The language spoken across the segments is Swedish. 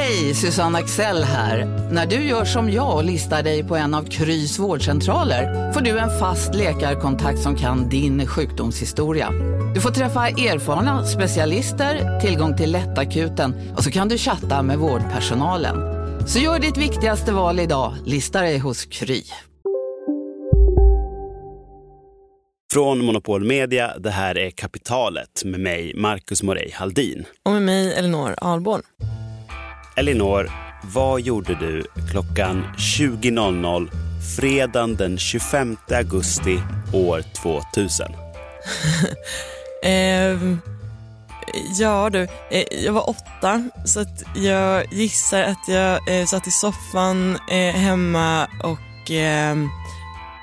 Hej, Susanne Axel här. När du gör som jag och listar dig på en av Krys vårdcentraler får du en fast läkarkontakt som kan din sjukdomshistoria. Du får träffa erfarna specialister, tillgång till lättakuten och så kan du chatta med vårdpersonalen. Så gör ditt viktigaste val idag, lista dig hos Kry. Från Monopol Media, det här är Kapitalet med mig, Marcus Morey Haldin. Och med mig, Elinor Ahlborn. Elinor, vad gjorde du klockan 20.00 fredagen den 25 augusti år 2000? eh, ja du, eh, jag var åtta så att jag gissar att jag eh, satt i soffan eh, hemma och ehm,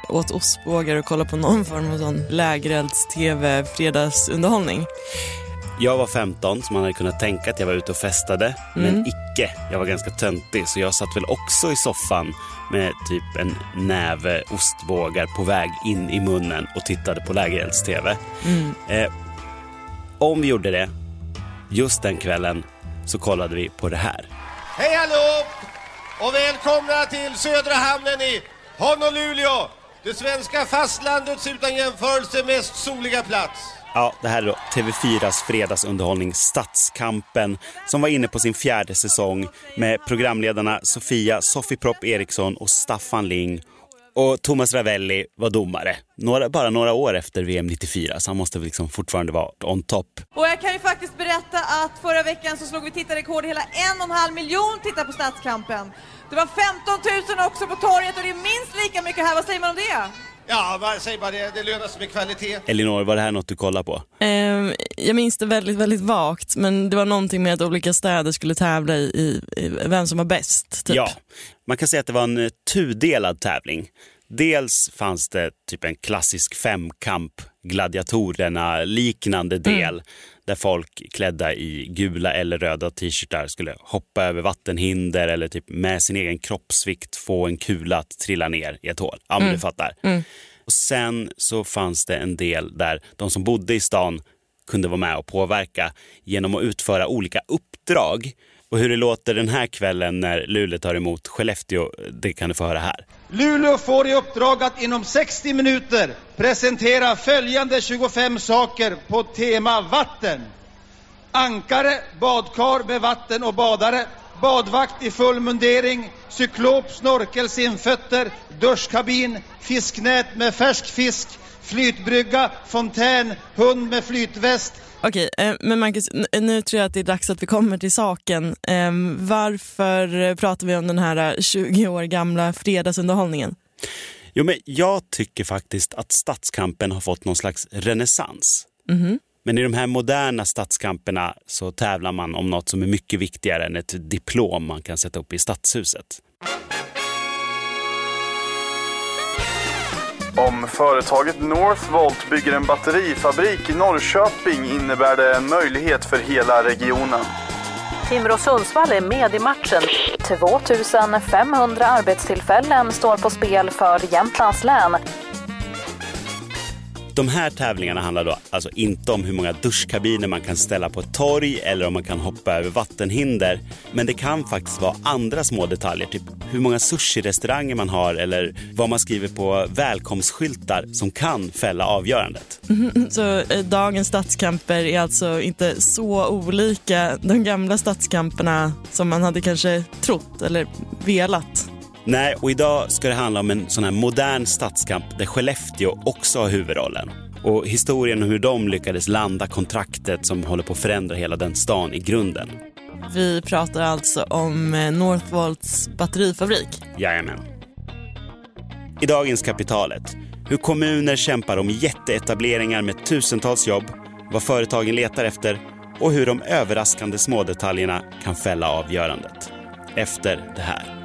åt ostbågar och kollade på någon form av sån lägerelds-tv fredagsunderhållning. Jag var 15 så man hade kunnat tänka att jag var ute och festade. Mm. Men icke. Jag var ganska töntig så jag satt väl också i soffan med typ en näve ostbågar på väg in i munnen och tittade på lägerelds-tv. Mm. Eh, om vi gjorde det, just den kvällen, så kollade vi på det här. Hej hallå! Och välkomna till södra hamnen i Honolulu! Det svenska fastlandets utan jämförelse mest soliga plats. Ja, det här är då TV4s fredagsunderhållning Stadskampen som var inne på sin fjärde säsong med programledarna Sofia Sofipropp Eriksson och Staffan Ling. Och Thomas Ravelli var domare, några, bara några år efter VM 94, så han måste liksom fortfarande vara on top. Och jag kan ju faktiskt berätta att förra veckan så slog vi tittarrekord, hela en och en halv miljon tittar på Stadskampen. Det var 15 000 också på torget och det är minst lika mycket här, vad säger man om det? Ja, säg bara det. Det lönar sig med kvalitet. Elinor, var det här något du kollade på? Um, jag minns det väldigt, väldigt vagt, men det var någonting med att olika städer skulle tävla i, i, vem som var bäst. Typ. Ja, man kan säga att det var en eh, tudelad tävling. Dels fanns det typ en klassisk femkamp, gladiatorerna liknande del. Mm där folk klädda i gula eller röda t-shirtar skulle hoppa över vattenhinder eller typ med sin egen kroppsvikt få en kula att trilla ner i ett hål. Ja, men mm. du fattar. Mm. Och sen så fanns det en del där de som bodde i stan kunde vara med och påverka genom att utföra olika uppdrag och hur det låter den här kvällen när Luleå tar emot Skellefteå, det kan du få höra här. Luleå får i uppdrag att inom 60 minuter presentera följande 25 saker på tema vatten. Ankare, badkar med vatten och badare, badvakt i full mundering, cyklop, snorkel, simfötter, duschkabin, fisknät med färsk fisk, flytbrygga, fontän, hund med flytväst, Okej, eh, men Marcus, nu tror jag att det är dags att vi kommer till saken. Eh, varför pratar vi om den här 20 eh, år gamla fredagsunderhållningen? Jo, men jag tycker faktiskt att stadskampen har fått någon slags renässans. Mm -hmm. Men i de här moderna stadskamperna så tävlar man om något som är mycket viktigare än ett diplom man kan sätta upp i stadshuset. Om företaget Northvolt bygger en batterifabrik i Norrköping innebär det en möjlighet för hela regionen. Timrå Sundsvall är med i matchen. 2500 arbetstillfällen står på spel för Jämtlands län. De här tävlingarna handlar då alltså inte om hur många duschkabiner man kan ställa på ett torg eller om man kan hoppa över vattenhinder. Men det kan faktiskt vara andra små detaljer, typ hur många sushi-restauranger man har eller vad man skriver på välkomstskyltar som kan fälla avgörandet. Mm, så eh, dagens stadskamper är alltså inte så olika de gamla stadskamperna som man hade kanske trott eller velat? Nej, och idag ska det handla om en sån här modern stadskamp där Skellefteå också har huvudrollen. Och historien om hur de lyckades landa kontraktet som håller på att förändra hela den stan i grunden. Vi pratar alltså om eh, Northvolts batterifabrik. Jajamän. I dagens Kapitalet, hur kommuner kämpar om jätteetableringar med tusentals jobb, vad företagen letar efter och hur de överraskande smådetaljerna kan fälla avgörandet. Efter det här.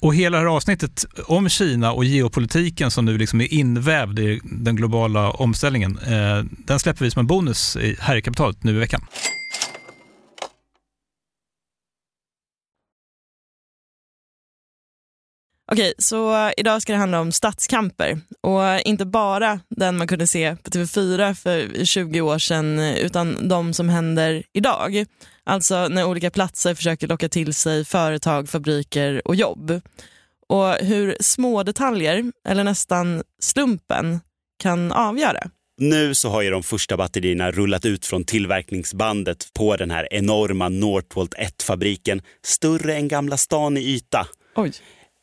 Och hela det här avsnittet om Kina och geopolitiken som nu liksom är invävd i den globala omställningen, eh, den släpper vi som en bonus här i kapitalet nu i veckan. Okej, så idag ska det handla om stadskamper och inte bara den man kunde se på TV4 för 20 år sedan utan de som händer idag. Alltså när olika platser försöker locka till sig företag, fabriker och jobb. Och hur små detaljer, eller nästan slumpen, kan avgöra. Nu så har ju de första batterierna rullat ut från tillverkningsbandet på den här enorma Northvolt 1-fabriken, större än Gamla stan i yta. Oj.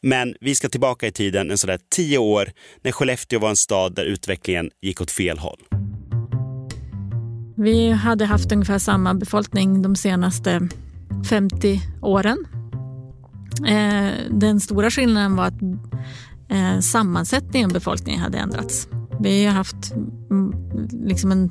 Men vi ska tillbaka i tiden en sådär tio år när Skellefteå var en stad där utvecklingen gick åt fel håll. Vi hade haft ungefär samma befolkning de senaste 50 åren. Eh, den stora skillnaden var att eh, sammansättningen av befolkningen hade ändrats. Vi har haft mm, liksom en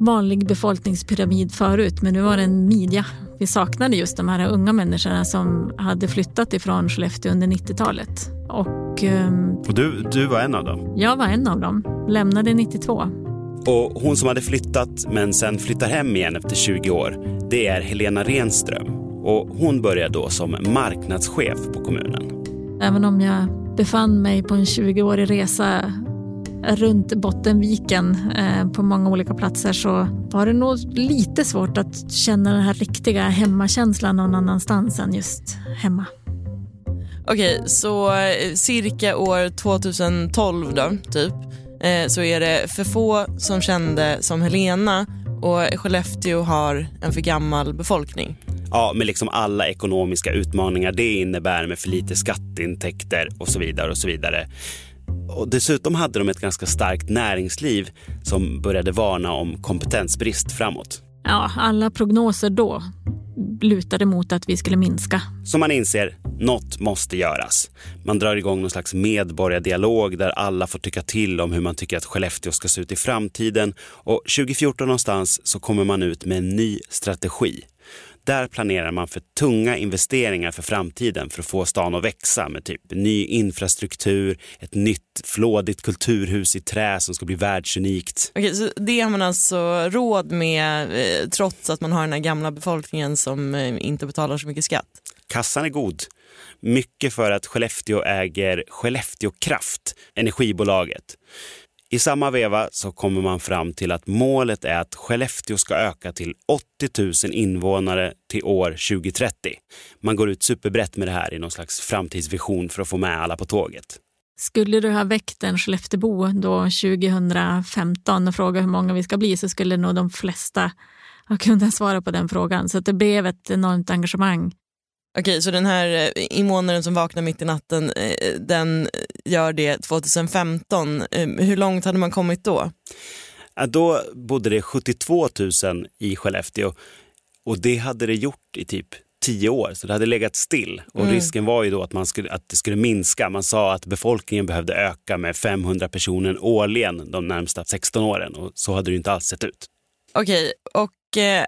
vanlig befolkningspyramid förut men nu var det en midja. Vi saknade just de här unga människorna som hade flyttat ifrån Skellefteå under 90-talet. Och, ehm, och du, du var en av dem? Jag var en av dem. Lämnade 92. Och hon som hade flyttat men sen flyttar hem igen efter 20 år, det är Helena Renström. Och hon började då som marknadschef på kommunen. Även om jag befann mig på en 20-årig resa runt Bottenviken eh, på många olika platser så var det nog lite svårt att känna den här riktiga hemmakänslan någon annanstans än just hemma. Okej, så eh, cirka år 2012 då, typ, eh, så är det för få som kände som Helena och Skellefteå har en för gammal befolkning. Ja, med liksom alla ekonomiska utmaningar det innebär med för lite skatteintäkter och så vidare och så vidare. Och dessutom hade de ett ganska starkt näringsliv som började varna om kompetensbrist framåt. Ja, alla prognoser då lutade mot att vi skulle minska. Så man inser, något måste göras. Man drar igång någon slags medborgardialog där alla får tycka till om hur man tycker att Skellefteå ska se ut i framtiden. Och 2014 någonstans så kommer man ut med en ny strategi. Där planerar man för tunga investeringar för framtiden för att få stan att växa med typ ny infrastruktur, ett nytt flådigt kulturhus i trä som ska bli världsunikt. Okej, så det har man alltså råd med eh, trots att man har den här gamla befolkningen som eh, inte betalar så mycket skatt? Kassan är god. Mycket för att Skellefteå äger Skellefteå Kraft, energibolaget. I samma veva så kommer man fram till att målet är att Skellefteå ska öka till 80 000 invånare till år 2030. Man går ut superbrett med det här i någon slags framtidsvision för att få med alla på tåget. Skulle du ha väckt en Skelleftebo då 2015 och frågat hur många vi ska bli så skulle nog de flesta ha kunnat svara på den frågan. Så det blev ett enormt engagemang. Okej, så den här eh, invånaren som vaknar mitt i natten, eh, den gör det 2015. Eh, hur långt hade man kommit då? Då bodde det 72 000 i Skellefteå och det hade det gjort i typ tio år, så det hade legat still. Och mm. risken var ju då att, man skulle, att det skulle minska. Man sa att befolkningen behövde öka med 500 personer årligen de närmsta 16 åren och så hade det inte alls sett ut. Okej, och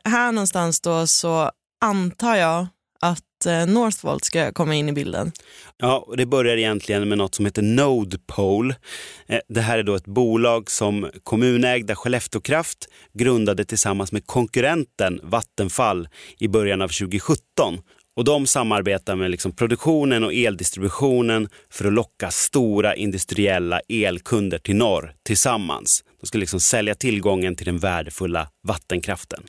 här någonstans då så antar jag att att eh, Northvolt ska komma in i bilden? Ja, det börjar egentligen med något som heter Nodepole. Eh, det här är då ett bolag som kommunägda Skellefteå Kraft grundade tillsammans med konkurrenten Vattenfall i början av 2017. Och de samarbetar med liksom produktionen och eldistributionen för att locka stora industriella elkunder till norr tillsammans. De ska liksom sälja tillgången till den värdefulla vattenkraften.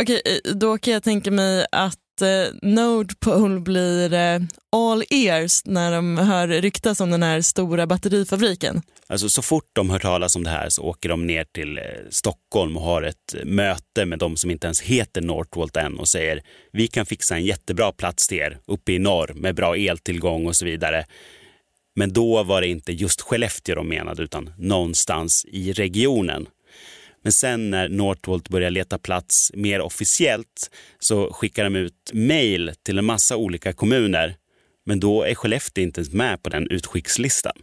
Okej, eh, då kan jag tänka mig att eh, Nordpole blir eh, all ears när de hör ryktas om den här stora batterifabriken. Alltså så fort de hör talas om det här så åker de ner till eh, Stockholm och har ett eh, möte med de som inte ens heter Northvolt än och säger vi kan fixa en jättebra plats till er uppe i norr med bra eltillgång och så vidare. Men då var det inte just Skellefteå de menade utan någonstans i regionen. Men sen när Northvolt börjar leta plats mer officiellt så skickar de ut mejl till en massa olika kommuner. Men då är Skellefteå inte ens med på den utskickslistan.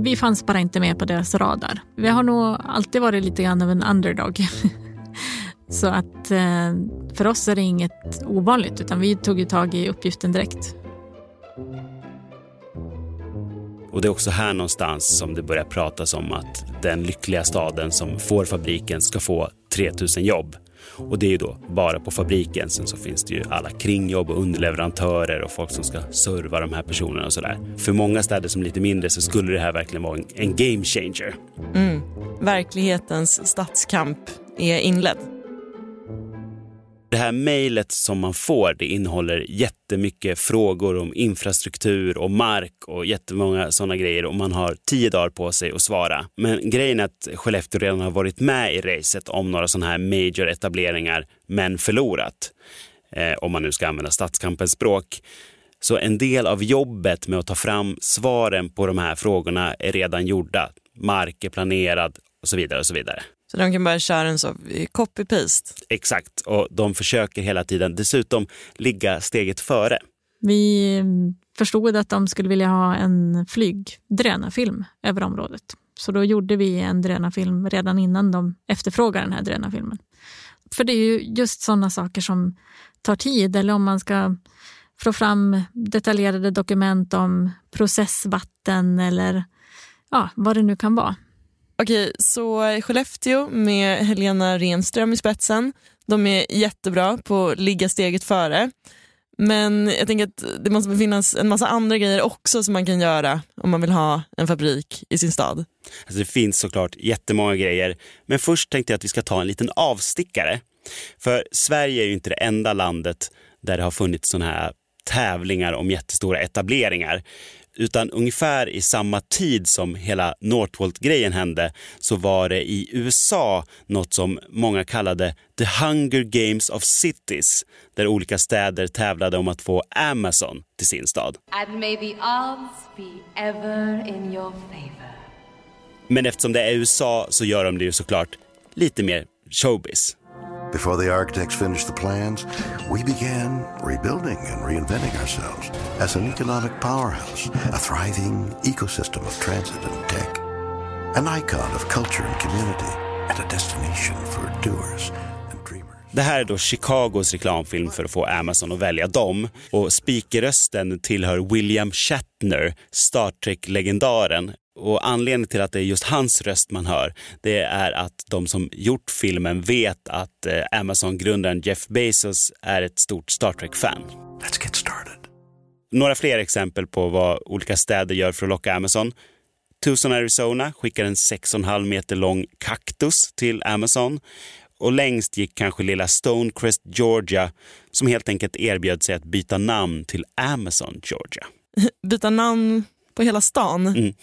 Vi fanns bara inte med på deras radar. Vi har nog alltid varit lite grann av en underdog. Så att eh, för oss är det inget ovanligt utan vi tog ju tag i uppgiften direkt. Och det är också här någonstans som det börjar pratas om att den lyckliga staden som får fabriken ska få 3000 jobb. Och det är ju då bara på fabriken. Sen så finns det ju alla kringjobb och underleverantörer och folk som ska serva de här personerna och sådär. För många städer som är lite mindre så skulle det här verkligen vara en, game changer. Mm. Verklighetens stadskamp är inledd. Det här mejlet som man får det innehåller jättemycket frågor om infrastruktur och mark och jättemånga sådana grejer och man har tio dagar på sig att svara. Men grejen är att Skellefteå redan har varit med i racet om några sådana här major etableringar men förlorat. Eh, om man nu ska använda stadskampens språk. Så en del av jobbet med att ta fram svaren på de här frågorna är redan gjorda. Mark är planerad och så vidare och så vidare. Så de kan bara köra en så copy-paste? Exakt, och de försöker hela tiden dessutom ligga steget före. Vi förstod att de skulle vilja ha en flygdrönarfilm över området. Så då gjorde vi en drönarfilm redan innan de efterfrågade den här drönarfilmen. För det är ju just sådana saker som tar tid, eller om man ska få fram detaljerade dokument om processvatten eller ja, vad det nu kan vara. Okej, så Skellefteå med Helena Renström i spetsen. De är jättebra på att ligga steget före. Men jag tänker att det måste finnas en massa andra grejer också som man kan göra om man vill ha en fabrik i sin stad. Alltså det finns såklart jättemånga grejer, men först tänkte jag att vi ska ta en liten avstickare. För Sverige är ju inte det enda landet där det har funnits sådana här tävlingar om jättestora etableringar. Utan ungefär i samma tid som hela Northvolt-grejen hände så var det i USA något som många kallade The Hunger Games of Cities där olika städer tävlade om att få Amazon till sin stad. And may the odds be ever in your favor. Men eftersom det är USA så gör de det ju såklart lite mer showbiz. Before the architects finished the plans, we began rebuilding and reinventing ourselves as an economic powerhouse, a thriving ecosystem of transit and tech, an icon of culture and community, and a destination for doers Det här är då Chicagos reklamfilm för att få Amazon att välja dem. Och speakerrösten tillhör William Shatner, Star Trek-legendaren. Och anledningen till att det är just hans röst man hör, det är att de som gjort filmen vet att eh, Amazon-grundaren Jeff Bezos är ett stort Star Trek-fan. Let's get started. Några fler exempel på vad olika städer gör för att locka Amazon. Tucson, Arizona skickar en 6,5 meter lång kaktus till Amazon. Och längst gick kanske lilla Stonecrest, Georgia, som helt enkelt erbjöd sig att byta namn till Amazon, Georgia. byta namn på hela stan? Mm.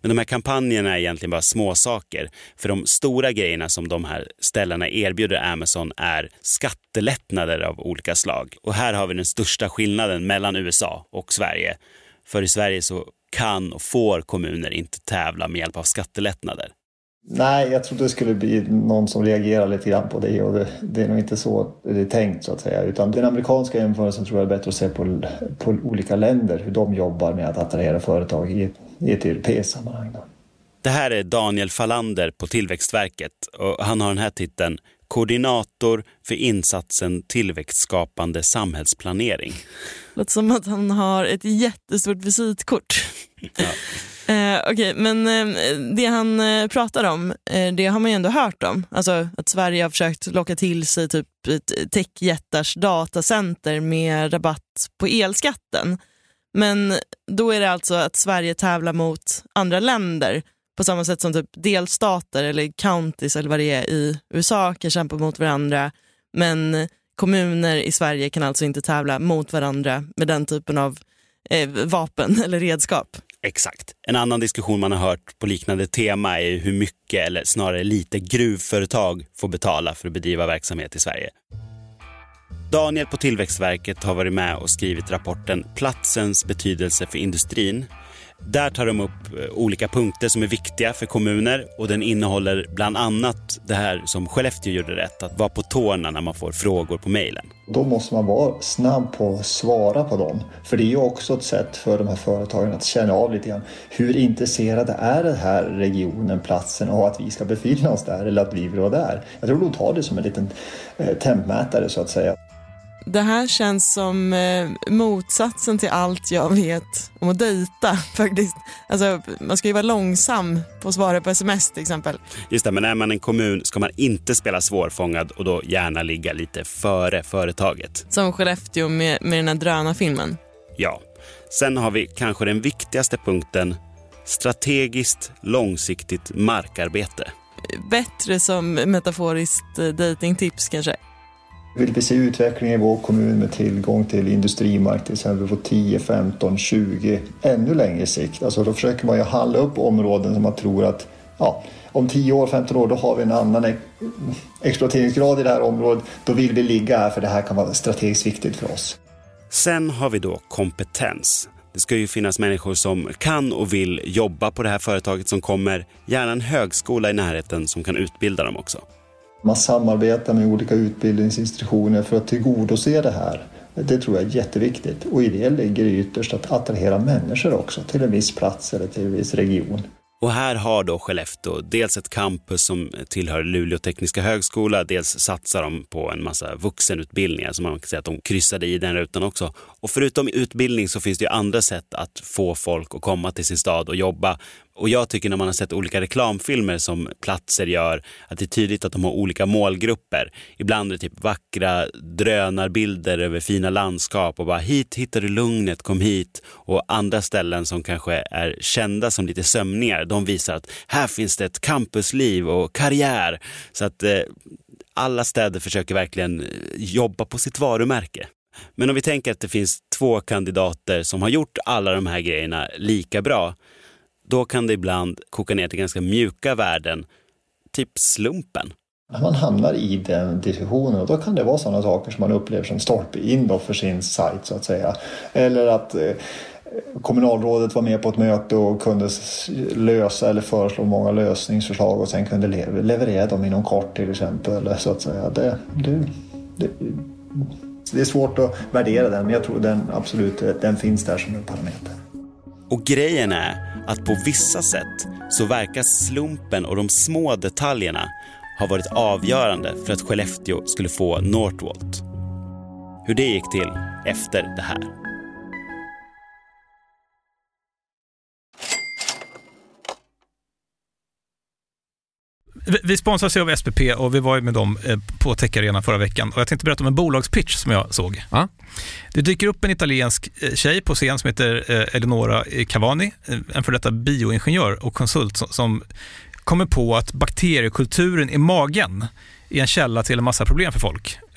Men de här kampanjerna är egentligen bara små saker. För de stora grejerna som de här ställena erbjuder Amazon är skattelättnader av olika slag. Och här har vi den största skillnaden mellan USA och Sverige. För i Sverige så kan och får kommuner inte tävla med hjälp av skattelättnader. Nej, jag tror det skulle bli någon som reagerar lite grann på det och det, det, är nog inte så det är tänkt så att säga. Utan den amerikanska jämförelsen tror jag är bättre att se på, på olika länder, hur de jobbar med att attrahera företag i ett, i ett europeiskt sammanhang. Då. Det här är Daniel Fallander på Tillväxtverket och han har den här titeln Koordinator för insatsen tillväxtskapande samhällsplanering. Låter som att han har ett jättestort visitkort. Ja. Eh, Okej, okay, men eh, det han eh, pratar om, eh, det har man ju ändå hört om. Alltså att Sverige har försökt locka till sig typ techjättars datacenter med rabatt på elskatten. Men då är det alltså att Sverige tävlar mot andra länder på samma sätt som typ delstater eller counties eller vad det är i USA kan kämpa mot varandra. Men kommuner i Sverige kan alltså inte tävla mot varandra med den typen av eh, vapen eller redskap. Exakt. En annan diskussion man har hört på liknande tema är hur mycket, eller snarare lite, gruvföretag får betala för att bedriva verksamhet i Sverige. Daniel på Tillväxtverket har varit med och skrivit rapporten Platsens betydelse för industrin där tar de upp eh, olika punkter som är viktiga för kommuner och den innehåller bland annat det här som Skellefteå gjorde rätt, att vara på tårna när man får frågor på mejlen. Då måste man vara snabb på att svara på dem. För det är ju också ett sätt för de här företagen att känna av lite grann hur intresserade är den här regionen, platsen och att vi ska befinna oss där eller att vi vill vara där. Jag tror de tar det som en liten eh, tempmätare så att säga. Det här känns som eh, motsatsen till allt jag vet om att dejta faktiskt. Alltså, man ska ju vara långsam på att svara på sms till exempel. Just det, men är man en kommun ska man inte spela svårfångad och då gärna ligga lite före företaget. Som Skellefteå med, med den här drönarfilmen. Ja. Sen har vi kanske den viktigaste punkten, strategiskt långsiktigt markarbete. Bättre som metaforiskt eh, datingtips kanske. Vill vi se utveckling i vår kommun med tillgång till industrimark till exempel på 10, 15, 20, ännu längre sikt. Alltså då försöker man ju handla upp områden som man tror att ja, om 10 år, 15 år, då har vi en annan e-, exploateringsgrad i det här området. Då vill vi ligga här för det här kan vara strategiskt viktigt för oss. Sen har vi då kompetens. Det ska ju finnas människor som kan och vill jobba på det här företaget som kommer, gärna en högskola i närheten som kan utbilda dem också. Man samarbetar med olika utbildningsinstitutioner för att tillgodose det här. Det tror jag är jätteviktigt och i det ligger det ytterst att attrahera människor också till en viss plats eller till en viss region. Och här har då Skellefteå dels ett campus som tillhör Luleå tekniska högskola, dels satsar de på en massa vuxenutbildningar, så man kan säga att de kryssade i den rutan också. Och förutom utbildning så finns det ju andra sätt att få folk att komma till sin stad och jobba. Och jag tycker när man har sett olika reklamfilmer som platser gör, att det är tydligt att de har olika målgrupper. Ibland är det typ vackra drönarbilder över fina landskap och bara hit hittar du lugnet, kom hit. Och andra ställen som kanske är kända som lite sömningar, de visar att här finns det ett campusliv och karriär. Så att eh, alla städer försöker verkligen eh, jobba på sitt varumärke. Men om vi tänker att det finns två kandidater som har gjort alla de här grejerna lika bra, då kan det ibland koka ner till ganska mjuka värden, typ slumpen. När man hamnar i den diskussionen, då kan det vara sådana saker som man upplever som stolpe in då för sin sajt så att säga. Eller att eh, kommunalrådet var med på ett möte och kunde lösa eller föreslå många lösningsförslag och sen kunde leverera dem inom kort till exempel. Så att säga. Det, det, det, det är svårt att värdera den men jag tror den absolut den finns där som en parameter. Och grejen är att på vissa sätt så verkar slumpen och de små detaljerna ha varit avgörande för att Skellefteå skulle få Northvolt. Hur det gick till efter det här. Vi sponsras av SPP och vi var med dem eh, på Tech Arena förra veckan. Och jag tänkte berätta om en bolagspitch som jag såg. Ja. Det dyker upp en italiensk eh, tjej på scen som heter eh, Eleonora Cavani, en för detta bioingenjör och konsult som kommer på att bakteriekulturen i magen är en källa till en massa problem för folk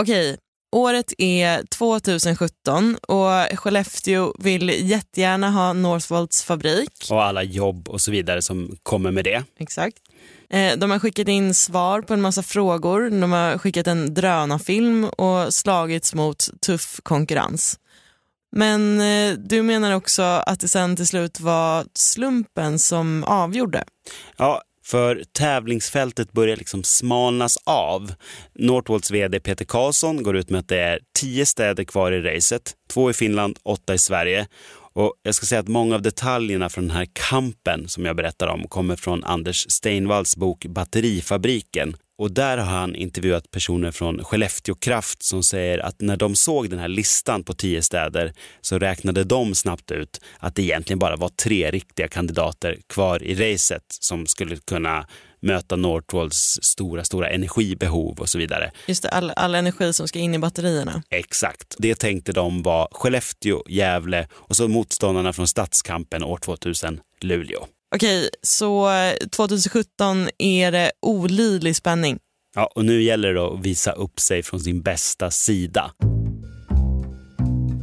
Okej, året är 2017 och Skellefteå vill jättegärna ha Northvolts fabrik. Och alla jobb och så vidare som kommer med det. Exakt. Eh, De har skickat in svar på en massa frågor. De har skickat en drönarfilm och slagits mot tuff konkurrens. Men eh, du menar också att det sen till slut var slumpen som avgjorde? Ja, för tävlingsfältet börjar liksom smalnas av. Northvolts vd Peter Karlsson går ut med att det är tio städer kvar i racet. Två i Finland, åtta i Sverige. Och jag ska säga att många av detaljerna från den här kampen som jag berättar om kommer från Anders Steinvalls bok Batterifabriken. Och där har han intervjuat personer från Skellefteå Kraft som säger att när de såg den här listan på tio städer så räknade de snabbt ut att det egentligen bara var tre riktiga kandidater kvar i racet som skulle kunna möta Northvolts stora, stora energibehov och så vidare. Just det, all, all energi som ska in i batterierna. Exakt. Det tänkte de var Skellefteå, Gävle och så motståndarna från Stadskampen år 2000, Luleå. Okej, så eh, 2017 är det olidlig spänning. Ja, och nu gäller det att visa upp sig från sin bästa sida.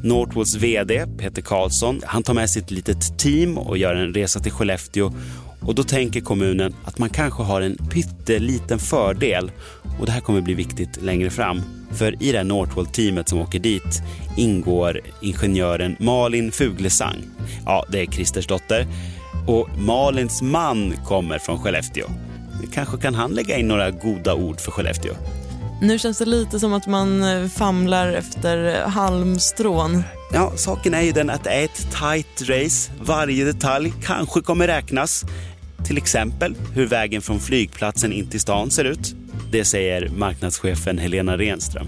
Northvolts VD Peter Karlsson, han tar med sitt litet team och gör en resa till Skellefteå och då tänker kommunen att man kanske har en pytteliten fördel och det här kommer bli viktigt längre fram. För i det här Northvolt-teamet som åker dit ingår ingenjören Malin Fuglesang. Ja, det är Christers dotter. Och Malins man kommer från Skellefteå. Kanske kan han lägga in några goda ord för Skellefteå. Nu känns det lite som att man eh, famlar efter halmstrån. Ja, saken är ju den att det är ett tight race. Varje detalj kanske kommer räknas. Till exempel hur vägen från flygplatsen in till stan ser ut. Det säger marknadschefen Helena Renström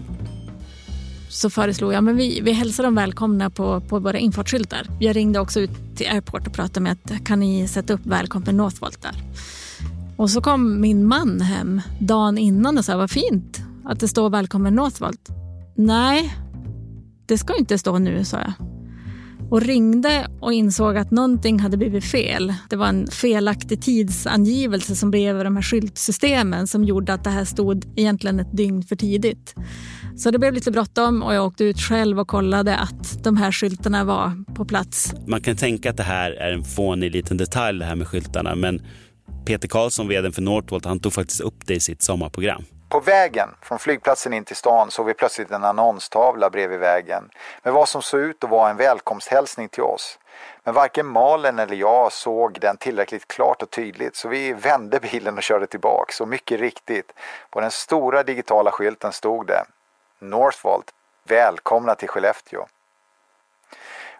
så föreslog jag men vi, vi hälsar dem välkomna på, på våra infartsskyltar. Jag ringde också ut till Airport och pratade med att kan ni sätta upp välkommen Northvolt där. Och så kom min man hem dagen innan och sa vad fint att det står välkommen Northvolt. Nej, det ska inte stå nu, sa jag. Och ringde och insåg att någonting hade blivit fel. Det var en felaktig tidsangivelse som blev över de här skyltsystemen som gjorde att det här stod egentligen ett dygn för tidigt. Så det blev lite bråttom och jag åkte ut själv och kollade att de här skyltarna var på plats. Man kan tänka att det här är en fånig liten detalj det här med skyltarna men Peter Karlsson, vd för Northvolt, han tog faktiskt upp det i sitt sommarprogram. På vägen från flygplatsen in till stan såg vi plötsligt en annonstavla bredvid vägen med vad som såg ut att vara en välkomsthälsning till oss. Men varken Malen eller jag såg den tillräckligt klart och tydligt så vi vände bilen och körde tillbaks och mycket riktigt, på den stora digitala skylten stod det Northvolt, välkomna till Skellefteå.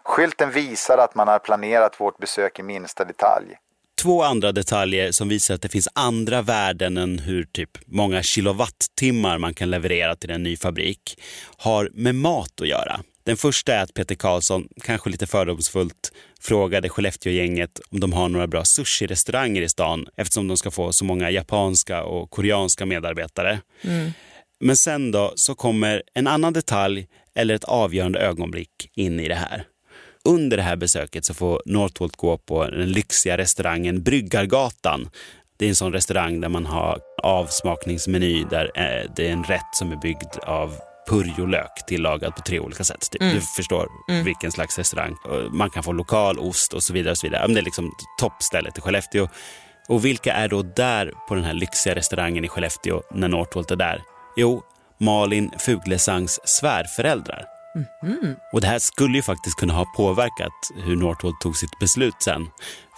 Skylten visar att man har planerat vårt besök i minsta detalj. Två andra detaljer som visar att det finns andra värden än hur typ många kilowattimmar man kan leverera till en ny fabrik har med mat att göra. Den första är att Peter Karlsson, kanske lite fördomsfullt, frågade Skellefteå-gänget om de har några bra sushi-restauranger i stan eftersom de ska få så många japanska och koreanska medarbetare. Mm. Men sen då så kommer en annan detalj eller ett avgörande ögonblick in i det här. Under det här besöket så får Northvolt gå på den lyxiga restaurangen Bryggargatan. Det är en sån restaurang där man har avsmakningsmeny där eh, det är en rätt som är byggd av purjolök tillagad på tre olika sätt. Typ. Mm. Du förstår Mm. vilken slags restaurang. Man kan få lokal ost och så vidare. Och så vidare. Men Det är liksom toppstället i Skellefteå. Och vilka är då där på den här lyxiga restaurangen i Skellefteå när Northvolt är där? Jo, Malin Fuglesangs svärföräldrar. Mm. Och det här skulle ju faktiskt kunna ha påverkat hur Northvolt tog sitt beslut sen.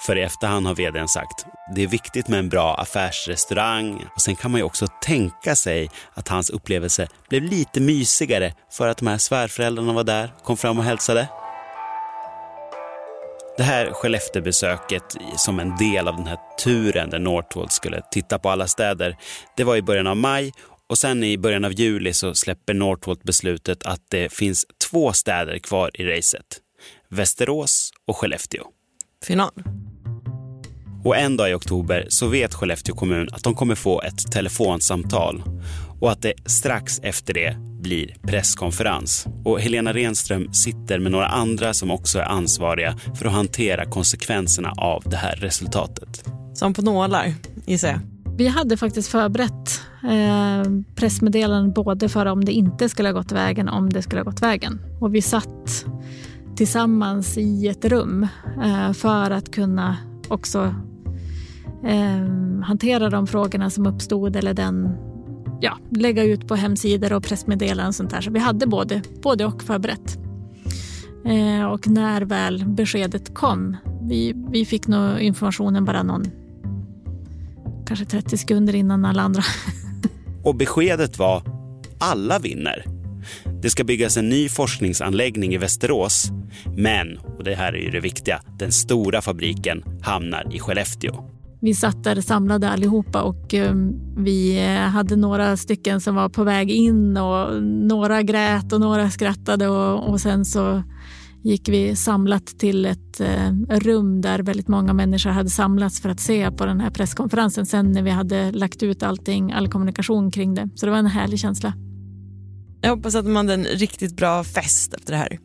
För i efterhand har vdn sagt, det är viktigt med en bra affärsrestaurang och sen kan man ju också tänka sig att hans upplevelse blev lite mysigare för att de här svärföräldrarna var där, kom fram och hälsade. Det här Skellefteåbesöket som en del av den här turen där Northvolt skulle titta på alla städer, det var i början av maj och sen i början av juli så släpper Northvolt beslutet att det finns två städer kvar i racet. Västerås och Skellefteå. Final. Och en dag i oktober så vet Skellefteå kommun att de kommer få ett telefonsamtal och att det strax efter det blir presskonferens. Och Helena Renström sitter med några andra som också är ansvariga för att hantera konsekvenserna av det här resultatet. Som på nålar, gissar jag. Vi hade faktiskt förberett eh, pressmeddelanden både för om det inte skulle ha gått vägen och om det skulle ha gått vägen. Och vi satt tillsammans i ett rum eh, för att kunna också eh, hantera de frågorna som uppstod eller den, ja, lägga ut på hemsidor och pressmeddelanden och sånt där. Så vi hade både, både och förberett. Eh, och när väl beskedet kom, vi, vi fick nog informationen bara någon, kanske 30 sekunder innan alla andra. Och beskedet var alla vinner. Det ska byggas en ny forskningsanläggning i Västerås. Men, och det här är ju det viktiga, den stora fabriken hamnar i Skellefteå. Vi satt där samlade allihopa och eh, vi eh, hade några stycken som var på väg in och några grät och några skrattade och, och sen så gick vi samlat till ett eh, rum där väldigt många människor hade samlats för att se på den här presskonferensen sen när vi hade lagt ut allting, all kommunikation kring det. Så det var en härlig känsla. Jag hoppas att man hade en riktigt bra fest efter det här.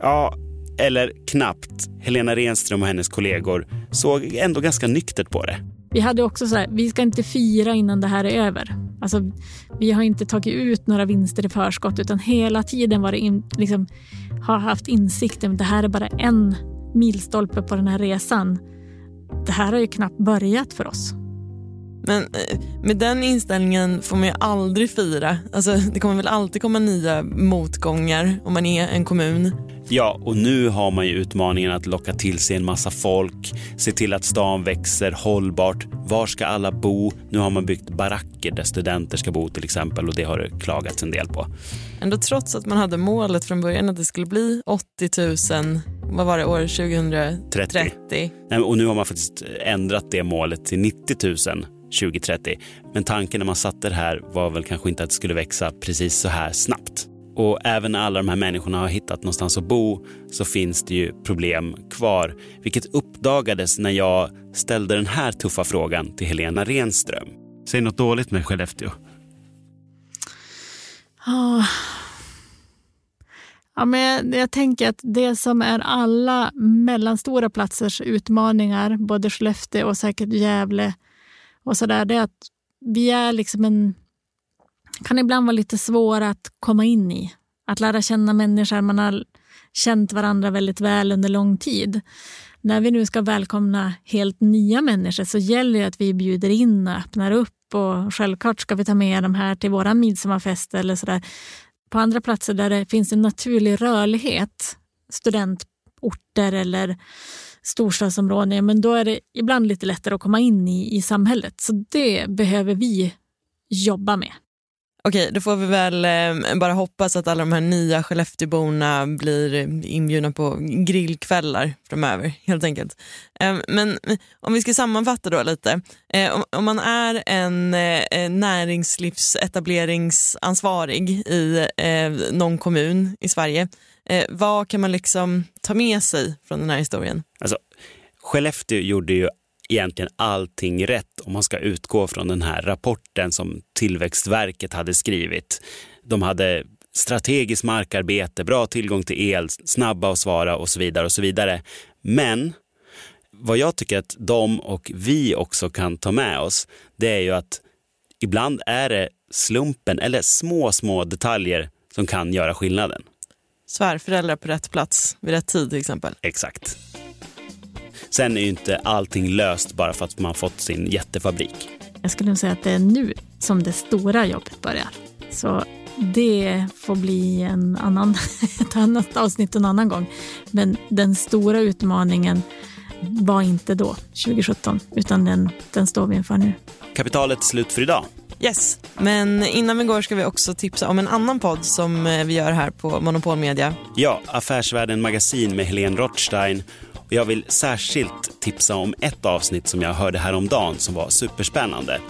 Ja, eller knappt. Helena Renström och hennes kollegor såg ändå ganska nyktert på det. Vi hade också så här, vi ska inte fira innan det här är över. Alltså, vi har inte tagit ut några vinster i förskott utan hela tiden var det in, liksom, har haft insikten att det här är bara en milstolpe på den här resan. Det här har ju knappt börjat för oss. Men eh, med den inställningen får man ju aldrig fira. Alltså, det kommer väl alltid komma nya motgångar om man är en kommun. Ja, och nu har man ju utmaningen att locka till sig en massa folk, se till att stan växer hållbart. Var ska alla bo? Nu har man byggt baracker där studenter ska bo till exempel och det har det klagats en del på. Ändå trots att man hade målet från början att det skulle bli 80 000, vad var det, år 2030? 30. Nej, Och nu har man faktiskt ändrat det målet till 90 000 2030. Men tanken när man satte det här var väl kanske inte att det skulle växa precis så här snabbt. Och även när alla de här människorna har hittat någonstans att bo så finns det ju problem kvar. Vilket uppdagades när jag ställde den här tuffa frågan till Helena Renström. Säg något dåligt med Skellefteå. Ah. Ja, men jag, jag tänker att det som är alla mellanstora platsers utmaningar, både Skellefteå och säkert Gävle och så där, det är att vi är liksom en kan ibland vara lite svåra att komma in i. Att lära känna människor. Man har känt varandra väldigt väl under lång tid. När vi nu ska välkomna helt nya människor så gäller det att vi bjuder in och öppnar upp. Och självklart ska vi ta med dem här till vår midsommarfest eller så där. På andra platser där det finns en naturlig rörlighet, studentorter eller storstadsområden, men då är det ibland lite lättare att komma in i, i samhället. Så det behöver vi jobba med. Okej, då får vi väl eh, bara hoppas att alla de här nya Skellefteåborna blir inbjudna på grillkvällar framöver, helt enkelt. Eh, men om vi ska sammanfatta då lite. Eh, om, om man är en eh, näringslivsetableringsansvarig i eh, någon kommun i Sverige Eh, vad kan man liksom ta med sig från den här historien? Alltså, Skellefteå gjorde ju egentligen allting rätt om man ska utgå från den här rapporten som Tillväxtverket hade skrivit. De hade strategiskt markarbete, bra tillgång till el, snabba att svara och så vidare och så vidare. Men vad jag tycker att de och vi också kan ta med oss, det är ju att ibland är det slumpen eller små, små detaljer som kan göra skillnaden. Svärföräldrar på rätt plats vid rätt tid till exempel. Exakt. Sen är ju inte allting löst bara för att man fått sin jättefabrik. Jag skulle nog säga att det är nu som det stora jobbet börjar. Så det får bli en annan, ett annat avsnitt en annan gång. Men den stora utmaningen var inte då, 2017, utan den, den står vi inför nu. Kapitalet är slut för idag. Yes, men innan vi går ska vi också tipsa om en annan podd som eh, vi gör här på Monopol Media. Ja, Affärsvärlden Magasin med Helene Rothstein. Och jag vill särskilt tipsa om ett avsnitt som jag hörde häromdagen som var superspännande.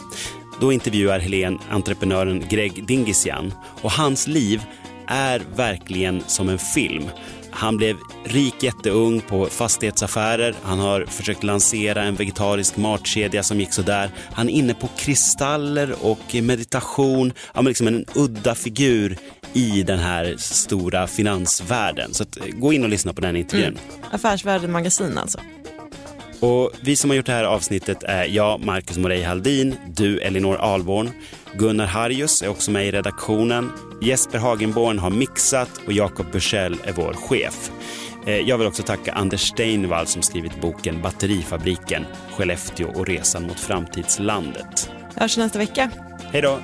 Då intervjuar Helene entreprenören Greg Dingisian och hans liv är verkligen som en film. Han blev rik jätteung på fastighetsaffärer. Han har försökt lansera en vegetarisk matkedja som gick sådär. Han är inne på kristaller och meditation. Han är liksom en udda figur i den här stora finansvärlden. Så att, eh, gå in och lyssna på den intervjun. Mm. Affärsvärlden Magasin alltså. Och vi som har gjort det här avsnittet är jag, Marcus Morey Haldin, du Elinor Alborn, Gunnar Harjus är också med i redaktionen, Jesper Hagenborn har mixat och Jakob Bursell är vår chef. Eh, jag vill också tacka Anders Steinvall som skrivit boken Batterifabriken, Skellefteå och resan mot framtidslandet. Hörs nästa vecka. Hej då!